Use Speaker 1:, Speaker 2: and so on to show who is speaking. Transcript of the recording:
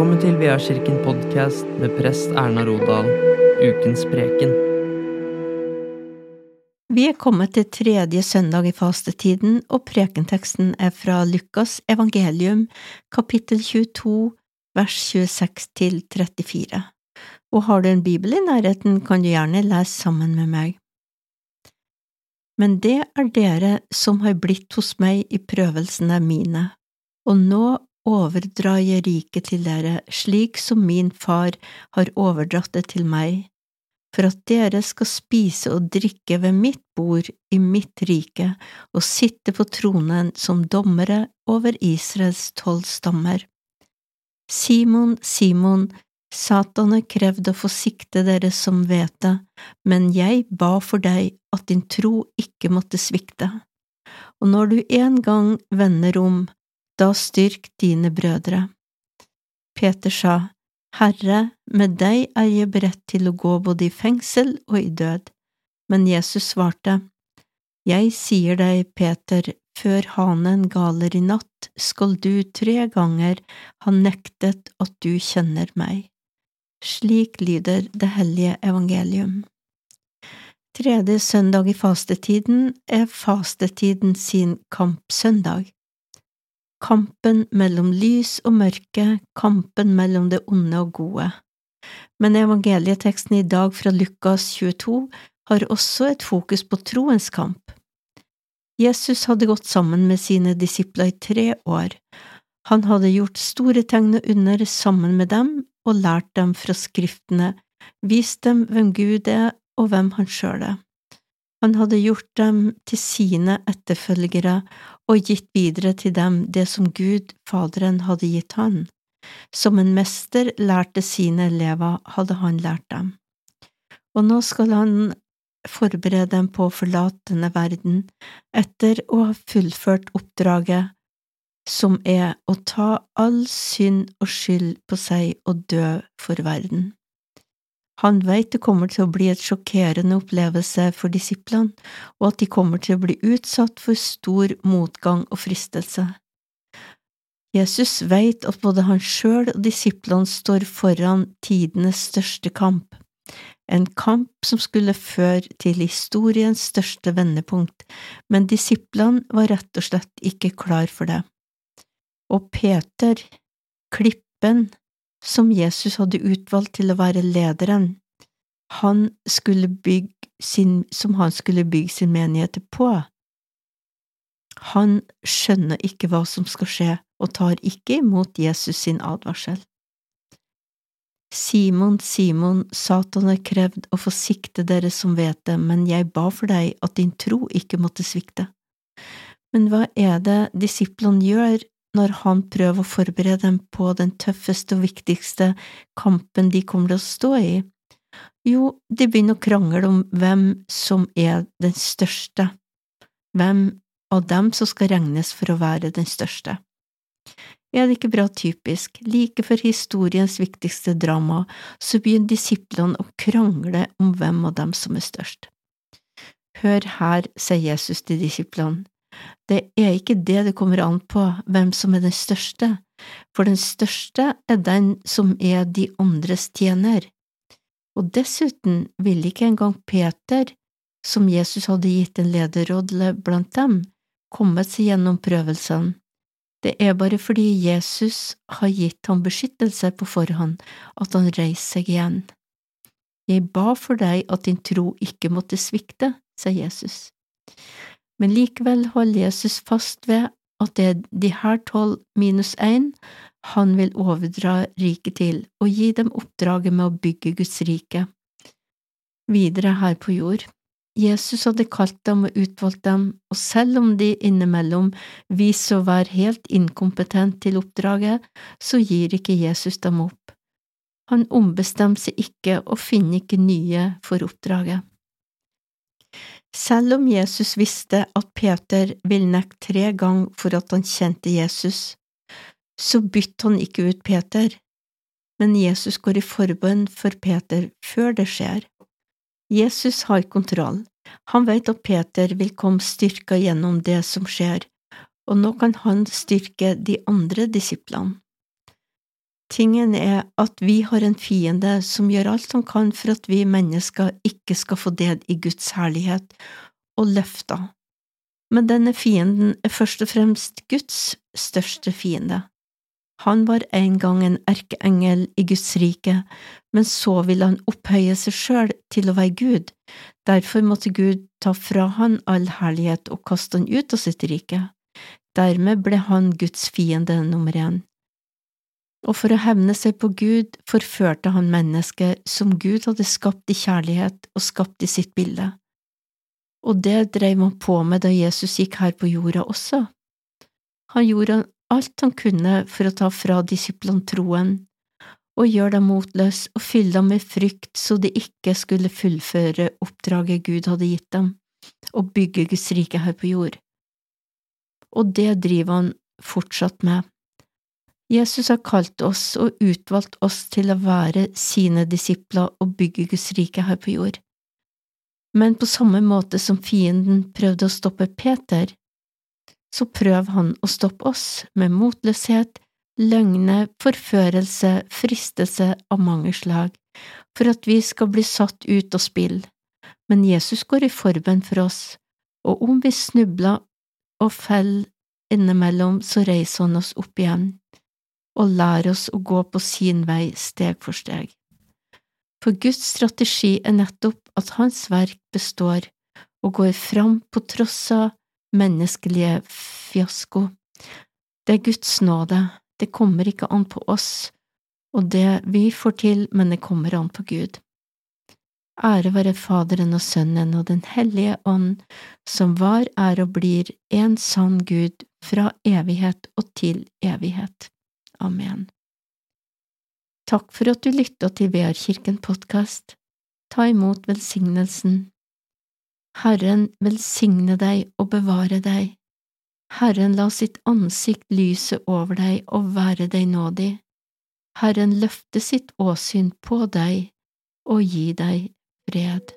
Speaker 1: til Viakirken podkast med prest Erna Rodal, ukens preken.
Speaker 2: Vi er kommet til tredje søndag i fastetiden, og prekenteksten er fra Lukas evangelium, kapittel 22, vers 26 til 34. Og har du en bibel i nærheten, kan du gjerne lese sammen med meg. Men det er dere som har blitt hos meg i prøvelsene mine, og nå overdrar jeg riket til dere, slik som min far har overdratt det til meg, for at dere skal spise og drikke ved mitt bord i mitt rike og sitte på tronen som dommere over Israels tolv stammer. Simon, Simon, Satan har krevd å få sikte dere som vet det, men jeg ba for deg at din tro ikke måtte svikte. Og når du en gang vender om, da styrk dine brødre. Peter sa, Herre, med deg er jeg beredt til å gå både i fengsel og i død. Men Jesus svarte, Jeg sier deg, Peter, før hanen galer i natt, skal du tre ganger ha nektet at du kjenner meg. Slik lyder det hellige evangelium. Tredje søndag i fastetiden er fastetiden sin kampsøndag kampen mellom lys og mørke, kampen mellom det onde og gode. Men evangelieteksten i dag fra Lukas 22 har også et fokus på troens kamp. Jesus hadde gått sammen med sine disipler i tre år. Han hadde gjort store tegn og under sammen med dem og lært dem fra skriftene, vist dem hvem Gud er og hvem han sjøl er. Han hadde gjort dem til sine etterfølgere og gitt videre til dem det som Gud, Faderen, hadde gitt han. Som en mester lærte sine elever, hadde han lært dem. Og nå skal han forberede dem på å forlate denne verden etter å ha fullført oppdraget som er å ta all synd og skyld på seg og dø for verden. Han vet det kommer til å bli et sjokkerende opplevelse for disiplene, og at de kommer til å bli utsatt for stor motgang og fristelse. Jesus vet at både han sjøl og disiplene står foran tidenes største kamp, en kamp som skulle føre til historiens største vendepunkt, men disiplene var rett og slett ikke klar for det. Og Peter, klippen, som Jesus hadde utvalgt til å være lederen, han sin, som han skulle bygge sin menighet på. Han skjønner ikke hva som skal skje, og tar ikke imot Jesus sin advarsel. Simon, Simon, Satan har krevd å få sikte dere som vet det, men jeg ba for deg at din tro ikke måtte svikte. Men hva er det disiplene gjør når han prøver å forberede dem på den tøffeste og viktigste kampen de kommer til å stå i? Jo, de begynner å krangle om hvem som er den største, hvem av dem som skal regnes for å være den største. Er det ikke bra typisk, like før historiens viktigste drama, så begynner disiplene å krangle om hvem av dem som er størst. Hør her, sier Jesus til disiplene, det er ikke det det kommer an på hvem som er den største, for den største er den som er de andres tjener. Og dessuten ville ikke engang Peter, som Jesus hadde gitt en lederrolle blant dem, kommet seg gjennom prøvelsen. Det er bare fordi Jesus har gitt ham beskyttelse på forhånd at han reiser seg igjen. Jeg ba for deg at din tro ikke måtte svikte, sier Jesus. Men likevel holder Jesus fast ved at det er de her tolv minus én han vil overdra riket til og gi dem oppdraget med å bygge Guds rike. Videre her på jord. Jesus hadde kalt dem og utvalgt dem, og selv om de innimellom viser å være helt inkompetent til oppdraget, så gir ikke Jesus dem opp. Han ombestemmer seg ikke og finner ikke nye for oppdraget. Selv om Jesus visste at Peter ville nekte tre ganger for at han kjente Jesus, så bytter han ikke ut Peter, men Jesus går i forbønn for Peter før det skjer. Jesus har kontroll, han vet at Peter vil komme styrka gjennom det som skjer, og nå kan han styrke de andre disiplene. Tingen er at vi har en fiende som gjør alt han kan for at vi mennesker ikke skal få del i Guds herlighet og løfter. Men denne fienden er først og fremst Guds største fiende. Han var en gang en erkeengel i Guds rike, men så ville han opphøye seg sjøl til å være Gud, derfor måtte Gud ta fra han all herlighet og kaste han ut av sitt rike. Dermed ble han Guds fiende nummer én. Og for å hevne seg på Gud forførte han mennesket som Gud hadde skapt i kjærlighet og skapt i sitt bilde. Og det dreiv han på med da Jesus gikk her på jorda også. Han gjorde alt han kunne for å ta fra disiplene troen, og gjøre dem motløse og fylle dem med frykt så de ikke skulle fullføre oppdraget Gud hadde gitt dem, og bygge Guds rike her på jord. Og det driver han fortsatt med. Jesus har kalt oss og utvalgt oss til å være sine disipler og bygge Guds rike her på jord. Men på samme måte som fienden prøvde å stoppe Peter, så prøv han å stoppe oss med motløshet, løgne, forførelse, fristelse av mange slag, for at vi skal bli satt ut av spill. Men Jesus går i forbønn for oss, og om vi snubler og faller innimellom, så reiser han oss opp igjen og lær oss å gå på sin vei steg for steg. For Guds strategi er nettopp at Hans verk består og går fram på tross av menneskelige fiasko. Det er Guds nåde, det kommer ikke an på oss og det vi får til, men det kommer an på Gud. Ære være Faderen og Sønnen og Den hellige ånd, som var, er og blir en sann Gud fra evighet og til evighet. Amen. Takk for at du lytta til VR-kirken podkast. Ta imot velsignelsen. Herren velsigne deg og bevare deg. Herren la sitt ansikt lyse over deg og være deg nådig. Herren løfte sitt åsyn på deg og gi deg fred.